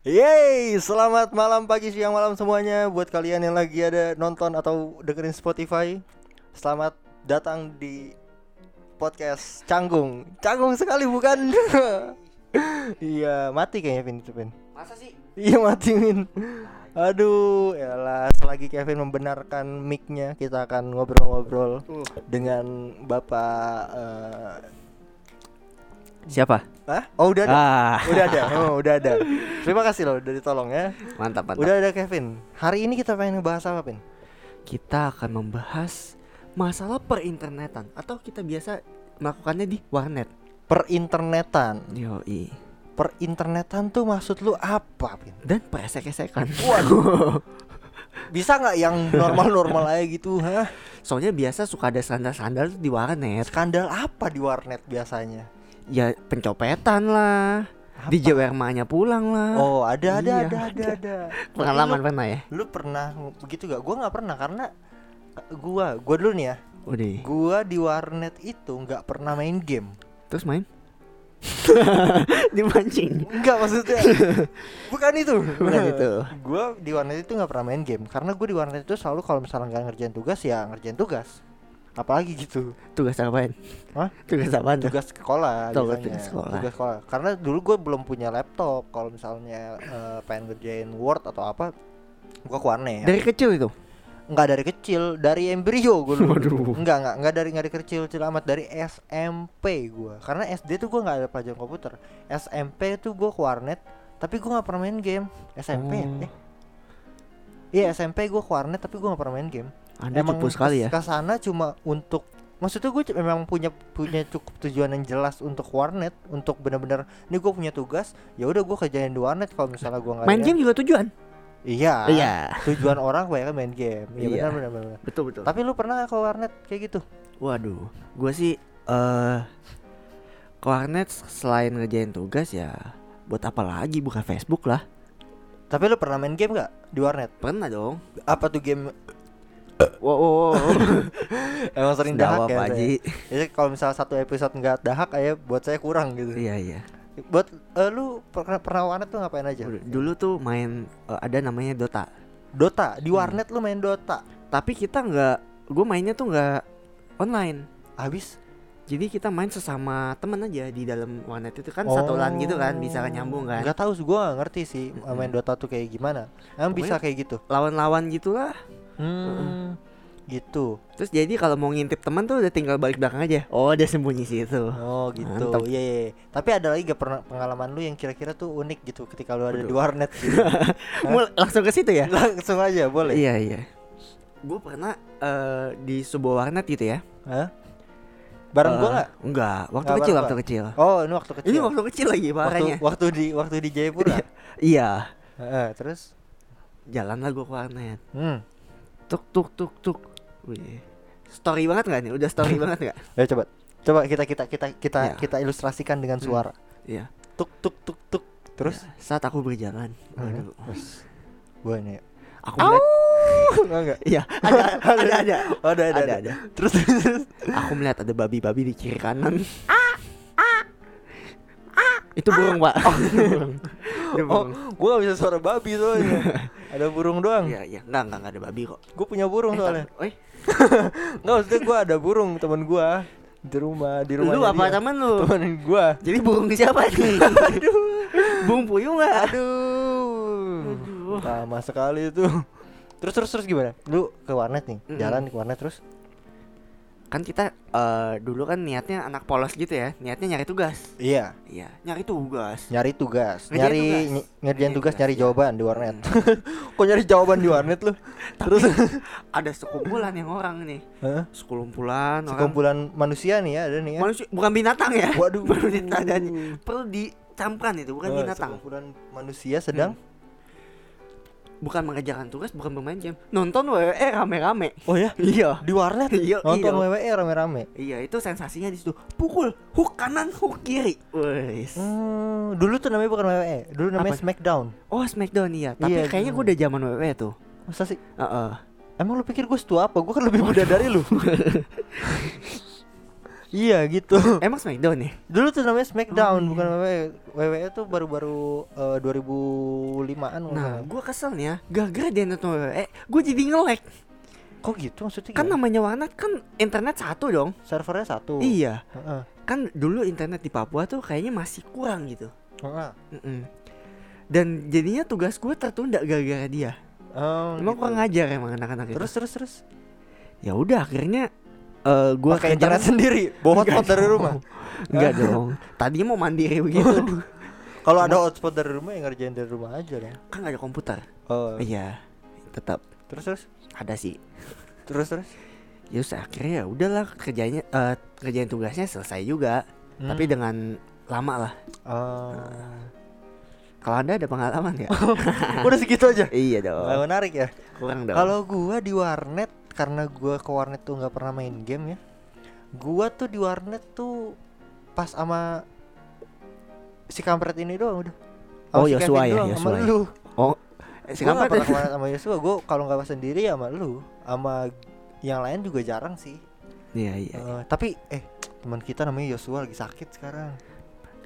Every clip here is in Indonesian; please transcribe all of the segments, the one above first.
Yeay, selamat malam, pagi, siang, malam semuanya Buat kalian yang lagi ada nonton atau dengerin Spotify Selamat datang di podcast Canggung Canggung sekali bukan? Iya, mati kayaknya Vin itu Vin Masa sih? Iya mati Vin Aduh, yalah selagi Kevin membenarkan mic-nya Kita akan ngobrol-ngobrol Uh. dengan Bapak eh, Siapa? Hah? Oh udah ada? Ah, Udah ada, oh, udah ada Terima kasih loh udah ditolong ya mantap mantap. Udah ada Kevin. Hari ini kita pengen ngebahas apa, Pin? Kita akan membahas masalah perinternetan atau kita biasa melakukannya di warnet. Perinternetan. Yoi. Perinternetan tuh maksud lu apa, Pin? Dan pesek-esekan. Waduh. Bisa nggak yang normal-normal aja gitu, hah? Soalnya biasa suka ada sandal-sandal tuh di warnet. Skandal apa di warnet biasanya? Ya pencopetan lah. Apa? Di nya pulang lah. Oh, ada ada Iya, ada ada ada. ada. Pengalaman Tapi pernah ya? Lu, lu pernah begitu gak? Gua nggak pernah karena eh, gua, gua dulu nih ya. Udah. Gua di warnet itu nggak pernah main game. Terus main? Dimancing. Enggak maksudnya Bukan itu Bukan itu. Gue di warnet itu nggak pernah main game Karena gue di warnet itu selalu kalau misalnya nggak ngerjain tugas ya ngerjain tugas Apalagi gitu Tugas apaan? Hah? Tugas apaan? tuh? Tugas sekolah Tugas biasanya. sekolah. Tugas sekolah Karena dulu gue belum punya laptop Kalau misalnya eh, pengen ngerjain Word atau apa Gue ke warnet Dari kecil itu. Nggak dari kecil Dari embrio gue dulu Waduh. Enggak, enggak, enggak dari enggak dari kecil kecil amat dari SMP gua. Karena SD tuh gua nggak ada pelajaran komputer. SMP tuh gua ke warnet, tapi gua nggak pernah main game. SMP ya? Oh. Eh. Iya, SMP gua ke warnet tapi gua nggak pernah main game. Anda cupu sekali ya. Ke sana cuma untuk Maksudnya gue memang punya punya cukup tujuan yang jelas untuk warnet untuk benar-benar ini gue punya tugas ya udah gue kerjain di warnet kalau misalnya gue nggak Main game juga tujuan. iya Iya. tujuan orang kebanyakan main game iya Iya. benar benar Betul betul. tapi lu pernah ke warnet kayak gitu Waduh, gue sih eh ke warnet selain ngerjain tugas ya buat apa lagi buka Facebook lah. tapi lu pernah main game nggak di warnet Pernah dong. apa tuh game Wow, wow, wow. emang sering dahak apa, ya? Haji? jadi kalau misalnya satu episode nggak dahak aja buat saya kurang gitu Iya iya. buat eh, lu pernah pernah warnet tuh ngapain aja Dulu tuh main eh, ada namanya Dota. Dota di Hmm. warnet lu main Dota Tapi kita nggak, gue mainnya tuh nggak online. habis Jadi kita main sesama temen aja di dalam warnet itu kan satu LAN gitu kan bisa kan nyambung kan. nggak tahu sih gua nggak ngerti sih main Dota tuh kayak gimana emang bisa kayak gitu Lawan-lawan gitulah. Hmm gitu Terus jadi kalau mau ngintip teman tuh udah tinggal balik belakang aja. Oh, dia sembunyi situ. Oh gitu, iya iya. iya. Tapi ada lagi gak pernah pengalaman lu yang kira-kira tuh unik gitu ketika lu ada di warnet gitu. Mul- langsung ke situ ya? Langsung aja boleh. Iya iya. Gue pernah eh, di sebuah warnet gitu ya. Hah? Bareng gua Eh, nggak? Enggak, waktu Nggak kecil waktu gua. kecil. Oh ini waktu kecil. Ini waktu kecil lagi waktu, parahnya. waktu di waktu di Jayapura. Iya. Heeh, terus? Jalan lah gue ke warnet. Hmm. Tuk tuk tuk tuk. Wih. Story banget gak nih? Udah story banget gak? Ya coba. Coba kita kita kita kita Iya. kita ilustrasikan dengan Hmm. suara. Iya. Tuk tuk tuk tuk. Terus? Ya, saat aku berjalan. Hmm. Waduh. Terus. Gua ini. Aku melihat Enggak. Iya, ada ada ada. Oh, ada, ada, Ada, ada, ada. Terus terus. Aku melihat ada babi-babi di kiri kanan. Itu burung, Pak. Burung. Itu Oh, gua gak bisa suara babi soalnya. ada burung doang. Iya, iya. Enggak, enggak, enggak ada babi kok. Gue punya burung Eh, soalnya. eh, Enggak maksudnya gue ada burung teman gue di rumah di rumah lu apa teman lu? teman gue Jadi burung siapa nih? Aduh. Burung puyuh enggak? aduh Aduh. lama sekali itu terus terus terus gimana lu ke warnet nih Mm-mm. jalan ke warnet terus Kan kita eh, dulu kan niatnya anak polos gitu ya. Niatnya nyari tugas. iya Iya, nyari tugas. nyari tugas Ngerjain nyari tugas. ny- ngerjain tugas tugas, nyari iya. jawaban di warnet kok nyari jawaban di warnet lu terus Ada sekumpulan yang orang nih. Hah? Sekumpulan orang sekumpulan manusia nih ya ada nih ya manusia bukan binatang ya. waduh Baru ditanya. Perlu dicamkan itu, bukan Oh, binatang. sekumpulan manusia sedang Bukan mengerjakan tugas, bukan bermain game. Nonton WWE rame-rame. oh ya Iya. di warnet Iya, nonton iya. WWE rame-rame Iya, itu sensasinya di situ. Pukul, hook kanan, hook kiri. Wes. Hmm, dulu tuh namanya bukan WWE, dulu namanya Apa? Smackdown. Oh, Smackdown iya. Tapi Iya, kayaknya dulu. gue udah zaman WWE tuh. Masa sih? Heeh. Emang lu pikir gue setua apa? Gue kan lebih muda dari lu. Iya gitu. Emang Smackdown ya? Dulu tuh namanya Smackdown Oh, iya. bukan WWE. WWE tuh baru-baru eh, 2005-an kalau Nah, gue kesel nih ya. Gara-gara dia nonton WWE, gue jadi nge-lag. Kok gitu maksudnya? Kan gimana? namanya warnet kan internet satu dong. servernya satu. Iya. Heeh. Kan dulu internet di Papua tuh kayaknya masih kurang gitu. Heeh. Mm-mm. Dan jadinya tugas gue tertunda gara-gara dia. Oh, Emang gitu. kurang ngajar emang anak-anak itu. Terus terus terus. ya udah akhirnya gua Pakai kerja- internet sendiri, bawa hotspot dari rumah. Enggak dong. Tadi mau mandiri begitu. Kalau ada hotspot dari rumah ya ngerjain dari rumah aja dong. kan gak ada komputer. Oh. Iya. Tetap Terus terus ada sih. terus terus. Ya akhirnya ya udahlah kerjanya eh kerjaan tugasnya selesai juga. Hmm. Tapi dengan lama lah. Oh. Kalau Anda ada pengalaman ya? Udah segitu aja. iya dong. menarik ya. Kurang dong. Kalau gua di warnet karena gua ke warnet tuh nggak pernah main game ya. Gua tuh di warnet tuh pas sama si kampret ini doang udah. Sama Oh, si Yosua ya, doang, Yosua ya. lu. oh, eh, si Gua kampret pernah sama Yosua. Gua kalau nggak sendiri ya sama lu. Sama yang lain juga jarang sih. Iya, iya. Eh, tapi eh teman kita namanya Yosua lagi sakit sekarang.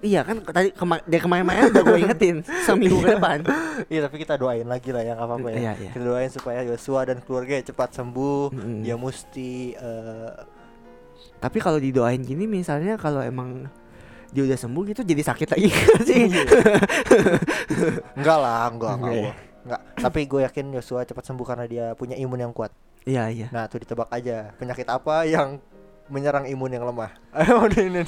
Iya kan tadi kema dari kemarin-kemarin udah gue ingetin seminggu ke depan. Iya tapi kita doain lagi lah yang apa apa ya. Iya, iya. Kita doain supaya Yosua dan keluarga cepat sembuh. Mm-mm. Dia mesti eh, Tapi kalau didoain gini misalnya kalau emang dia udah sembuh gitu jadi sakit lagi nggak sih. enggak lah, enggak enggak. Enggak ya? Enggak. Tapi gue yakin Yosua cepat sembuh karena dia punya imun yang kuat. Iya iya. Nah, tuh ditebak aja penyakit apa yang menyerang imun yang lemah. Ayo ini.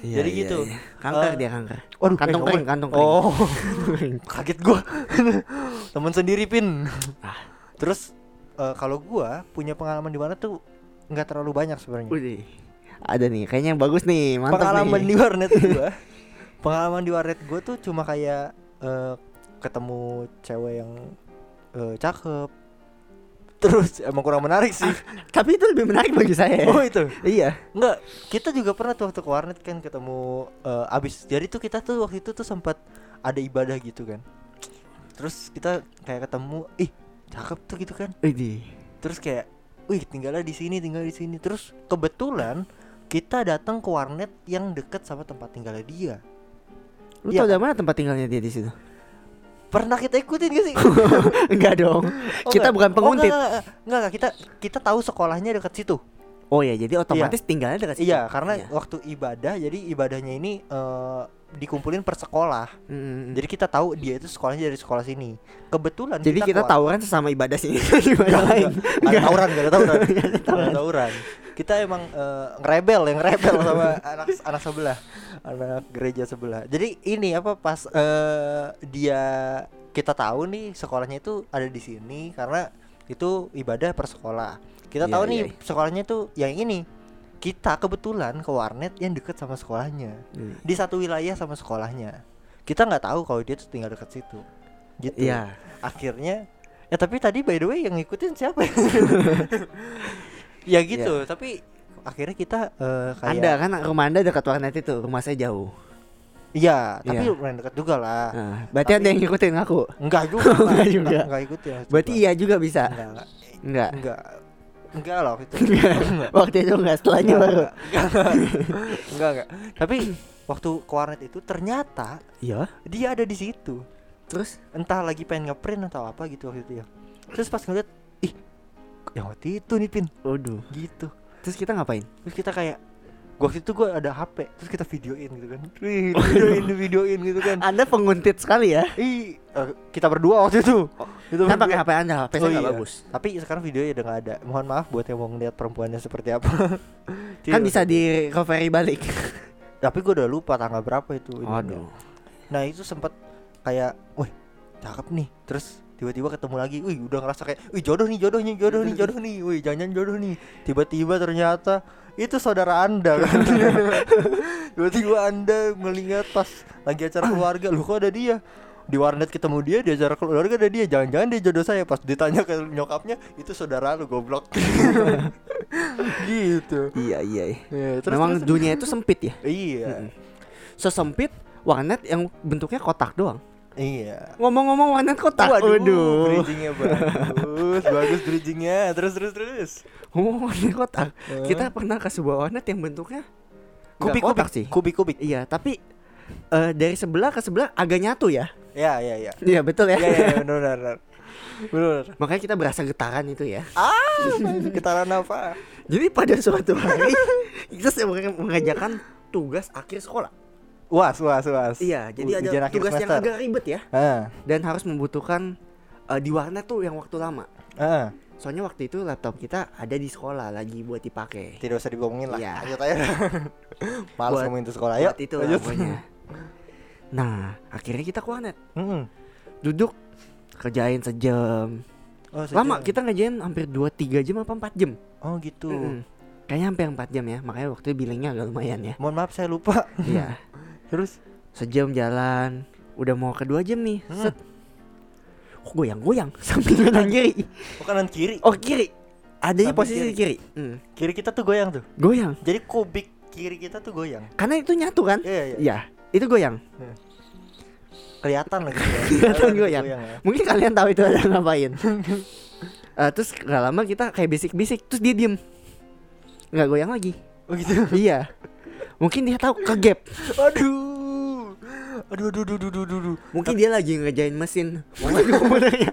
Iya, Jadi iya, gitu. iya. Kanker Eh, dia kanker. Waduh, Kantong eh, kering, kantong kering. Oh, kaget gua. Temen sendiri pin. Ah. Terus eh, kalau gua punya pengalaman di mana tuh nggak terlalu banyak sebenarnya. Ada nih, kayaknya yang bagus nih, mantap pengalaman nih. di warnet gua pengalaman di warnet gua tuh cuma kayak eh, ketemu cewek yang eh, cakep terus emang kurang menarik sih Tapi itu lebih menarik bagi saya. oh itu iya. enggak kita juga pernah tuh waktu ke warnet kan ketemu eh, abis jadi tuh kita tuh waktu itu tuh sempat ada ibadah gitu kan terus kita kayak ketemu ih cakep tuh gitu kan Widih. terus kayak wih tinggalnya di sini tinggal di sini terus kebetulan kita datang ke warnet yang deket sama tempat tinggalnya dia Lu Iya, tau dari mana tempat tinggalnya dia di situ? Pernah kita ikutin gak sih enggak dong. Oh, kita enggak. bukan Oh, penguntit. enggak, enggak, enggak, enggak, kita kita tahu sekolahnya dekat situ. Oh ya, jadi otomatis tinggalnya dekat situ. Iya, karena Iya. waktu ibadah, jadi ibadahnya ini eh, dikumpulin per sekolah. Mm. Jadi kita tahu dia itu sekolahnya dari sekolah sini. Kebetulan Jadi kita keluar- tawuran sesama ibadah sih. Gimana Enggak, lain? enggak. Ada tawuran, enggak ada tawuran. Enggak ada tawuran. Kita emang eh, ngerebel, yang rebel sama anak anak sebelah, anak gereja sebelah. Jadi ini apa pas eh, dia kita tahu nih sekolahnya itu ada di sini karena itu ibadah per sekolah. Kita Iya, tahu iya, nih iya. sekolahnya itu yang ini. Kita kebetulan ke warnet yang deket sama sekolahnya Hmm. di satu wilayah sama sekolahnya. Kita nggak tahu kalau dia tuh tinggal deket situ. Gitu Iya. akhirnya ya tapi tadi by the way yang ngikutin siapa ya? ya gitu tapi akhirnya kita eh, kayak Anda kan rumah Anda dekat warnet itu, rumah saya jauh. iya tapi Iya. lumayan dekat juga lah Nah, berarti Tapi- Anda yang ngikutin aku. enggak juga Enggak juga. enggak, enggak ikutin maksud Berarti iya juga bisa. enggak enggak Enggak. enggak lah waktu itu Enggak. Waktu itu enggak, setelahnya Enggak, baru. enggak, enggak, enggak, enggak. tapi waktu ke warnet itu ternyata Iya. dia ada di situ Terus entah lagi pengen ngeprint atau apa gitu waktu itu ya terus pas ngeliat ih yang waktu itu nih pin waduh. gitu Terus kita ngapain? terus kita kayak gua waktu itu gua ada HP terus kita videoin gitu kan Wih, videoin videoin gitu kan Anda penguntit sekali ya. ih eh, kita berdua waktu itu kita Kan pakai. HP Anda, HP saya Oh, iya. bagus. tapi sekarang videonya udah nggak ada mohon maaf buat yang mau ngeliat perempuannya seperti apa Kan bisa di recovery balik. tapi gua udah lupa tanggal berapa itu ininya. Waduh. nah itu sempat kayak wih cakep nih terus tiba-tiba ketemu lagi wih udah ngerasa kayak wih jodoh nih jodoh nih jodoh nih jodoh nih wih jangan jodoh nih tiba-tiba ternyata itu saudara anda kan tiba-tiba anda melihat pas lagi acara keluarga lu kok ada dia di warnet ketemu dia di acara keluarga ada dia jangan-jangan dia jodoh saya pas ditanya ke nyokapnya itu saudara lu goblok gitu Iya, iya. iya. Ya, terus, Memang terus- dunia itu sempit ya. iya Mm-mm. Sesempit warnet yang bentuknya kotak doang. Iya. Ngomong-ngomong warnet kotak. Waduh, Waduh. bridgingnya bagus, bagus bridgingnya. Terus terus terus. Ngomong warnet kotak. Eh. Kita pernah ke sebuah warnet yang bentuknya nggak kubik kotak kubik sih. kubik kubik. Iya, tapi eh, dari sebelah ke sebelah agak nyatu ya. Ya ya ya. Iya betul ya. Ya ya ya, benar benar. benar. Makanya kita berasa getaran itu ya. Ah, getaran apa? Jadi pada suatu hari kita mengerjakan tugas akhir sekolah. Was was was. Iya, jadi ada tugas yang semester. agak ribet ya Ah, dan harus membutuhkan eh, di warnet tuh yang waktu lama. ah. Soalnya waktu itu laptop kita ada di sekolah lagi buat dipakai. Tidak usah dibohongin lah. Iya. Lanjut aja. Males Buat- ngomongin sekolah. Ayo. Buat itu lanjut. Nah, akhirnya kita ke warnet. Mm-mm. Duduk kerjain sejam. Oh, Lama sejam. kita ngerjain hampir 2 3 jam apa 4 jam. Oh gitu. Mm-mm. Kayaknya hampir 4 jam ya. Makanya waktu itu billingnya agak lumayan ya. Mohon maaf saya lupa. Iya. Terus Sejam jalan, udah mau ke 2 jam nih. Hmm. Set. Kok goyang-goyang sambil kanan kiri. oh, kanan kiri. Oh, kiri. Adanya Sambil posisi kiri. kiri. Hmm. Kiri kita tuh goyang tuh. Goyang. Jadi kubik kiri kita tuh goyang. Karena itu nyatu kan? Iya iya. Iya, itu goyang. Kelihatan lagi. ya. Kelihatan goyang. ya. Mungkin kalian tahu itu ada ngapain. Eh, terus gak lama kita kayak bisik-bisik, terus dia diem. Nggak goyang lagi. Oh gitu. iya. Mungkin dia tahu ke gap. Aduh. Aduh aduh aduh aduh aduh. aduh. Mungkin dia lagi ngerjain mesin. Komputernya.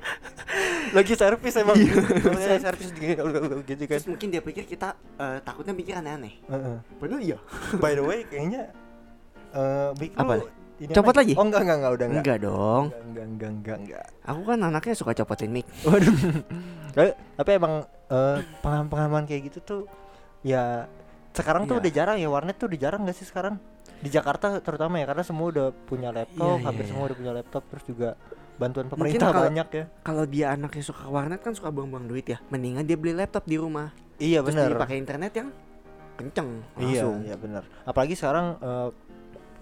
Lagi servis emang. Iya. Namanya servis gitu gitu kan. Terus mungkin dia pikir kita eh, takutnya pikir aneh-aneh. Heeh. Padahal iya. By the way, kayaknya eh Big Apa? lu ini Copot lagi? Oh enggak enggak enggak udah enggak. Enggak dong. Enggak enggak enggak enggak. Aku kan anaknya suka copotin mic. Waduh. tapi, tapi emang eh, pengalaman-pengalaman kayak gitu tuh ya sekarang tuh Iya. udah jarang ya warnet tuh udah jarang gak sih sekarang di Jakarta terutama ya karena semua udah punya laptop Iya, hampir iya, semua iya. udah punya laptop terus juga bantuan pemerintah kalau- banyak ya Kalau dia anaknya suka ke warnet kan suka buang-buang duit ya. Mendingan dia beli laptop di rumah. iya benar pakai internet yang kenceng iya langsung. iya benar apalagi sekarang eh,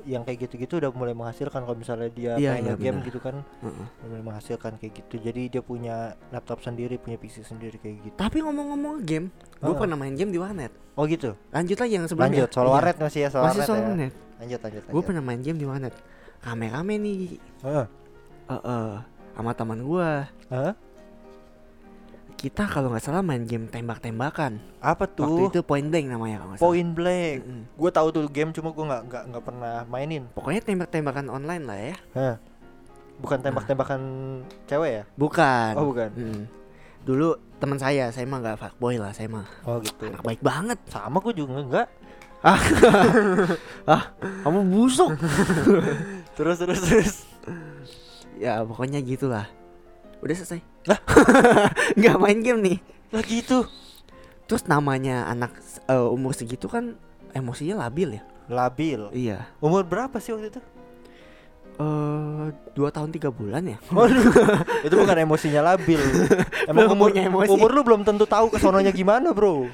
yang kayak gitu-gitu udah mulai menghasilkan kalau misalnya dia Iya, main iya, game benar. gitu kan Heeh. udah mulai menghasilkan kayak gitu jadi dia punya laptop sendiri punya PC sendiri kayak gitu Tapi ngomong-ngomong game, gue Ah. pernah main game di warnet. oh gitu Lanjut lagi yang sebelumnya. lanjut soal Iya. warnet masih ya soal Masih warnet soal ya warnet. lanjut lanjut Gue lanjut pernah main game di warnet. Rame-rame nih, Heeh. eh eh, sama teman gue. Hah? Kita kalau nggak salah main game tembak-tembakan. apa Waktu tuh itu Point Blank namanya kalau nggak salah. Point Blank Mm-mm. gue tahu tuh game cuma gue nggak nggak nggak pernah mainin Pokoknya tembak-tembakan online lah ya. Hah. bukan tembak-tembakan cewek ya Bukan. oh bukan Mm. Dulu teman saya, saya mah nggak fuckboy lah, saya mah oh gitu anak baik banget. sama gue juga enggak Kamu busuk. terus terus terus ya pokoknya gitulah. Udah selesai. Lah? nggak main game nih. lagi itu Terus namanya anak eh, umur segitu kan emosinya labil ya. labil Iya. umur berapa sih waktu itu Eh dua tahun tiga bulan ya. Waduh, itu bukan emosinya labil. Emang Belum umur punya emosi. umur lu belum tentu tahu kesononya gimana, bro.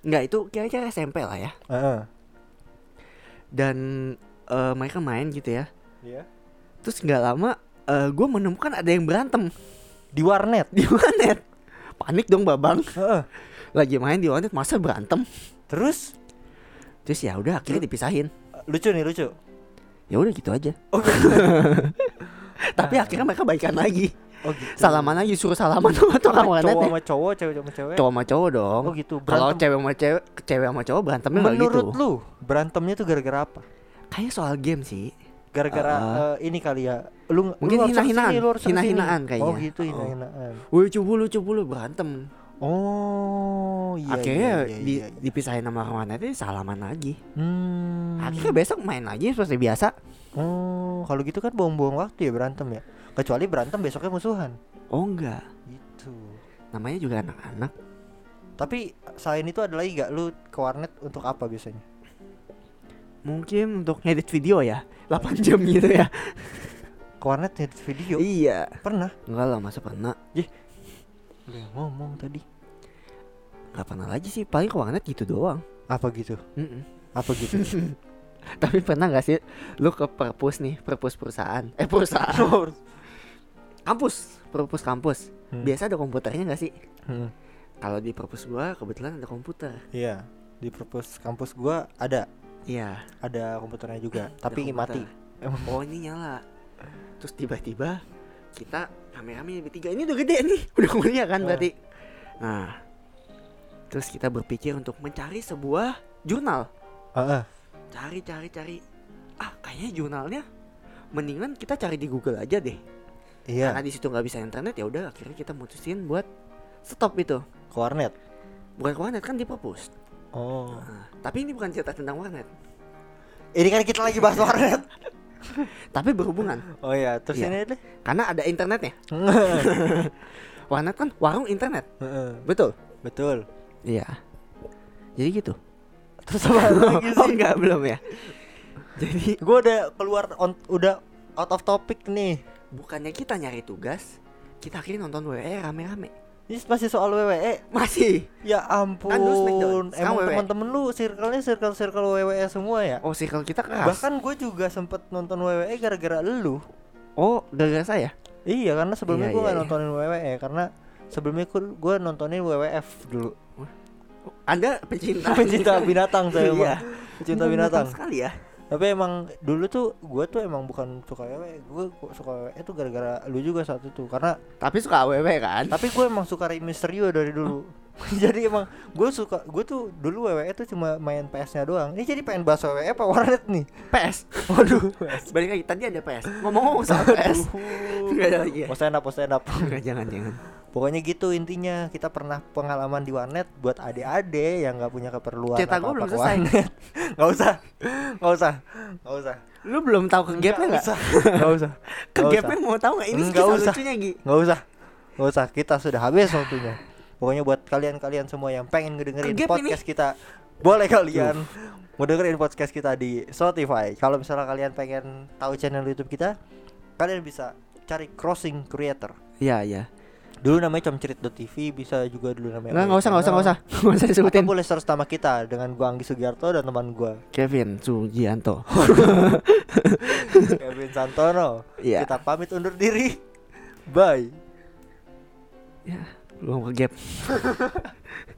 Nggak itu kira-kira SMP lah ya. Heeh. Dan eh, mereka main gitu ya. Iya. Terus nggak lama eh gue menemukan ada yang berantem Di warnet. di warnet. Panik dong babang. Heeh. Lagi main di warnet masa berantem. Terus Terus ya udah akhirnya dipisahin. lucu nih, lucu. Ya udah gitu aja. Oh, gitu. Tapi akhirnya mereka baikan lagi. Oh, gitu. Salaman aja suruh salaman sama tukang warnet. cowok sama cowok, cewek sama cewek. Cowok sama cowok dong. Oh, gitu. Kalau cewek sama cewek, cewek sama cowok berantemnya Menurut gitu. lu, berantemnya tuh gara-gara apa? Kayaknya soal game sih. Gara-gara Ah. eh, ini kali ya. Lu Mungkin lu hina-hinaan. Hina-hinaan kayaknya. Oh, gitu Oh. hina-hinaan. Woi cubu lu cubu lu berantem. Oh, iya. akhirnya iya, iya, di, iya, iya. dipisahin sama warnetnya salaman lagi. Hmm. Akhirnya besok main lagi seperti biasa. Oh, kalau gitu kan buang-buang waktu ya berantem ya. Kecuali berantem besoknya musuhan. Oh enggak. Gitu. Namanya juga anak-anak. Tapi selain itu ada lagi gak lu ke warnet untuk apa biasanya? Mungkin untuk ngedit video ya 8 jam gitu ya Ke warnet ngedit video? Iya Pernah? Enggak lah masa pernah Lu yang ngomong tadi. Gak pernah lagi sih Paling ke warnet gitu doang Apa gitu? Mm-mm. Apa gitu? Tapi pernah gak sih Lu ke perpus nih Perpus perusahaan Eh perusahaan Kampus Perpus kampus Hmm. Biasa ada komputernya gak sih Hmm. Kalau di perpus gua kebetulan ada komputer Iya. Di perpus kampus gua ada, Iya. Ada komputernya juga, tapi mati. Oh ini nyala. Terus tiba-tiba kita rame-rame bertiga. Ini udah gede nih. Udah kuliah kan Ah. berarti? Nah terus kita berpikir untuk mencari sebuah jurnal. Heeh. cari cari cari. Ah kayaknya jurnalnya mendingan kita cari di Google aja deh. Iya, karena di situ nggak bisa internet ya udah akhirnya kita mutusin buat stop itu. Ke warnet. bukan ke warnet kan di perpus Oh. Nah, tapi ini bukan cerita tentang warnet Ini kan kita lagi bahas warnet. tapi berhubungan Oh iya, terus Iya. ini deh. karena ada internetnya warnet kan warung internet betul Betul. iya jadi gitu Terus apa lagi oh sih? enggak belum ya jadi Gue udah keluar on, udah out of topic nih. bukannya kita nyari tugas kita akhirnya nonton WWE rame-rame Ini masih soal WWE. masih Ya ampun. Kan Emang WWE. teman-temen lu circle-nya circle-circle WWE semua ya? oh circle kita keras Bahkan gue juga sempet nonton WWE gara-gara lu. oh gara-gara saya Iya, karena sebelumnya Iya, gue iya, gak iya. nontonin WWE karena sebelumnya gue nontonin WWF dulu. anda pencinta Pencinta binatang saya Iya. mah. Pencinta binatang. sekali ya Tapi emang dulu tuh gue tuh emang bukan suka WWE, gue suka WWE tuh gara-gara lu juga saat itu karena tapi suka AWW kan tapi gue emang suka Rey Mysterio dari dulu. jadi emang gue suka gue tuh dulu WWE tuh cuma main PS-nya doang. Ini jadi pengen bahas WWE apa warnet nih? PS Waduh. balik lagi tadi ada PS ngomong-ngomong soal PS nggak ada lagi ya Mau stand up, mau stand up. Nggak, jangan jangan Pokoknya gitu intinya. Kita pernah pengalaman di warnet buat adik-adik yang nggak punya keperluan Cerita apa-apa belum selesai. Nggak usah, nggak usah, nggak usah, lu belum tahu ke gapnya nggak nggak? usah, ke gapnya mau tahu nggak? Ini Nggak usah. lucunya Gi. Nggak usah, nggak usah. Kita sudah habis waktunya. Pokoknya buat kalian-kalian semua yang pengen ngedengerin podcast kita, boleh kalian mau dengerin podcast kita di Spotify. Kalau misalnya kalian pengen tahu channel YouTube kita, kalian bisa cari Crossing Creator. iya iya Dulu namanya comcerit.tv, bisa juga dulu namanya. nggak nggak usah nggak usah nggak usah nggak usah Atau disebutin boleh search nama kita dengan gua Anggi Sugiarto dan teman gua Kevin Sugianto Kevin Santono. Iya. Kita pamit undur diri. Bye. ya belum ke gap